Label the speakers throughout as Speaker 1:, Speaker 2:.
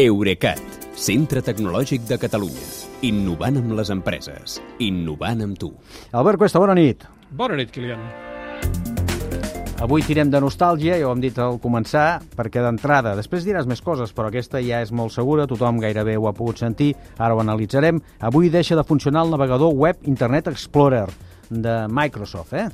Speaker 1: Eurecat, centre tecnològic de Catalunya. Innovant amb les empreses. Innovant amb tu.
Speaker 2: Albert Cuesta, bona nit.
Speaker 3: Bona nit, Kilian.
Speaker 2: Avui tirem de nostàlgia, ja ho hem dit al començar, perquè d'entrada, després diràs més coses, però aquesta ja és molt segura, tothom gairebé ho ha pogut sentir, ara ho analitzarem. Avui deixa de funcionar el navegador web Internet Explorer de Microsoft, eh?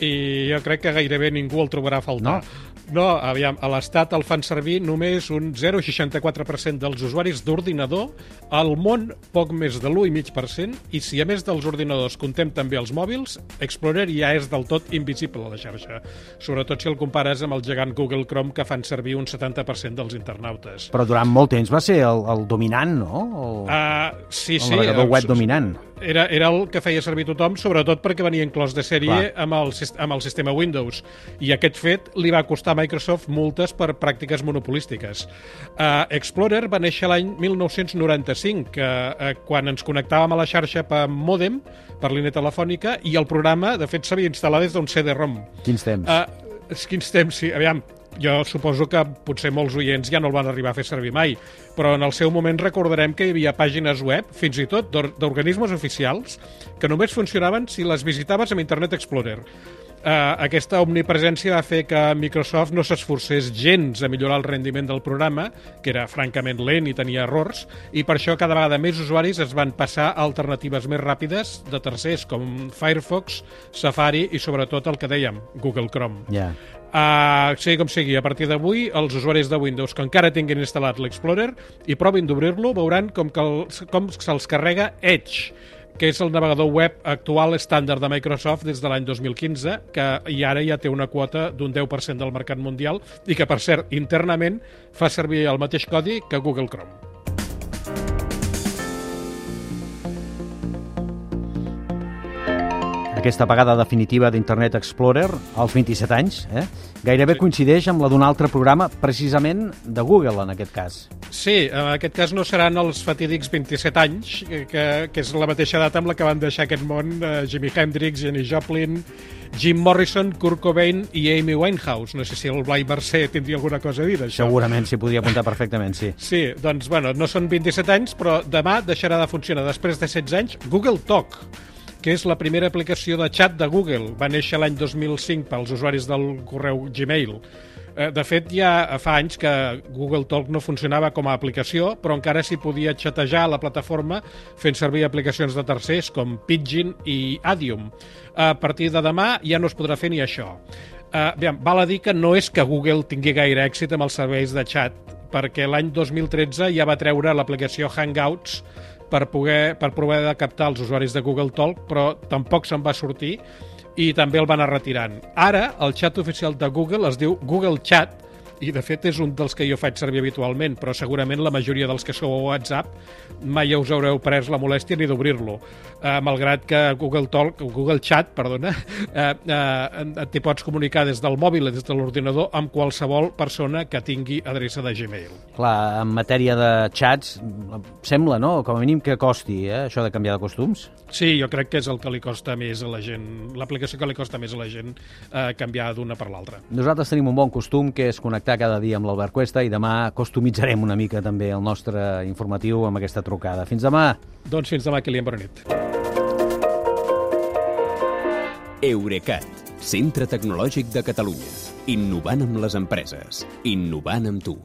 Speaker 3: I jo crec que gairebé ningú el trobarà a faltar.
Speaker 2: No.
Speaker 3: No, aviam, a l'Estat el fan servir només un 0,64% dels usuaris d'ordinador, al món poc més de l'1,5%, i si a més dels ordinadors contem també els mòbils, Explorer ja és del tot invisible a la xarxa, sobretot si el compares amb el gegant Google Chrome que fan servir un 70% dels internautes.
Speaker 2: Però durant molt temps va ser el, el dominant, no? El,
Speaker 3: Uh, sí,
Speaker 2: el
Speaker 3: sí.
Speaker 2: navegador
Speaker 3: eh,
Speaker 2: web dominant.
Speaker 3: Era, era el que feia servir tothom, sobretot perquè venia inclòs de sèrie
Speaker 2: Clar.
Speaker 3: amb el, amb el sistema Windows. I aquest fet li va costar a Microsoft multes per pràctiques monopolístiques. Uh, Explorer va néixer l'any 1995, que, uh, quan ens connectàvem a la xarxa per mòdem, per línia telefònica, i el programa, de fet, s'havia instal·lat des d'un CD-ROM.
Speaker 2: Quins temps?
Speaker 3: Uh, quins temps, sí. Aviam, jo suposo que potser molts oients ja no el van arribar a fer servir mai, però en el seu moment recordarem que hi havia pàgines web, fins i tot d'or- d'organismes oficials, que només funcionaven si les visitaves amb Internet Explorer. Uh, aquesta omnipresència va fer que Microsoft no s'esforcés gens a millorar el rendiment del programa, que era francament lent i tenia errors, i per això cada vegada més usuaris es van passar a alternatives més ràpides de tercers, com Firefox, Safari i sobretot el que dèiem, Google Chrome.
Speaker 2: Ja.
Speaker 3: Uh, sigui com sigui, a partir d'avui, els usuaris de Windows que encara tinguin instal·lat l'Explorer i provin d'obrir-lo, veuran com, que el, com se'ls carrega Edge, que és el navegador web actual estàndard de Microsoft des de l'any 2015, que i ara ja té una quota d'un 10% del mercat mundial i que, per cert, internament fa servir el mateix codi que Google Chrome.
Speaker 2: Aquesta apagada definitiva d'Internet Explorer als 27 anys, eh? gairebé coincideix amb la d'un altre programa, precisament de Google, en aquest cas.
Speaker 3: Sí, en aquest cas no seran els fatídics 27 anys, que, que, és la mateixa data amb la que van deixar aquest món eh, Jimi Hendrix, Jenny Joplin, Jim Morrison, Kurt Cobain i Amy Winehouse. No sé si el Blai Mercè tindria alguna cosa a dir d'això.
Speaker 2: Segurament s'hi podria apuntar perfectament, sí.
Speaker 3: Sí, doncs, bueno, no són 27 anys, però demà deixarà de funcionar després de 16 anys Google Talk, que és la primera aplicació de xat de Google. Va néixer l'any 2005 pels usuaris del correu Gmail. Eh, De fet, ja fa anys que Google Talk no funcionava com a aplicació, però encara s'hi podia xatejar a la plataforma fent servir aplicacions de tercers com Pidgin i Adium. A partir de demà ja no es podrà fer ni això. Bé, val a dir que no és que Google tingui gaire èxit amb els serveis de xat, perquè l'any 2013 ja va treure l'aplicació Hangouts per, poder, per provar de captar els usuaris de Google Talk, però tampoc se'n va sortir i també el van anar retirant. Ara, el xat oficial de Google es diu Google Chat, i de fet és un dels que jo faig servir habitualment, però segurament la majoria dels que sou a WhatsApp mai us haureu pres la molèstia ni d'obrir-lo. Eh, malgrat que Google Talk, Google Chat, perdona, eh, eh, t'hi pots comunicar des del mòbil des de l'ordinador amb qualsevol persona que tingui adreça de Gmail.
Speaker 2: Clar, en matèria de xats, sembla, no?, com a mínim que costi, eh?, això de canviar de costums.
Speaker 3: Sí, jo crec que és el que li costa més a la gent, l'aplicació que li costa més a la gent eh, canviar d'una per l'altra.
Speaker 2: Nosaltres tenim un bon costum, que és connectar cada dia amb l'Albert Cuesta, i demà costumitzarem una mica també el nostre informatiu amb aquesta trucada. Fins demà!
Speaker 3: Doncs fins demà, Kilian, bona nit.
Speaker 1: Eurecat, centre tecnològic de Catalunya. Innovant amb les empreses. Innovant amb tu.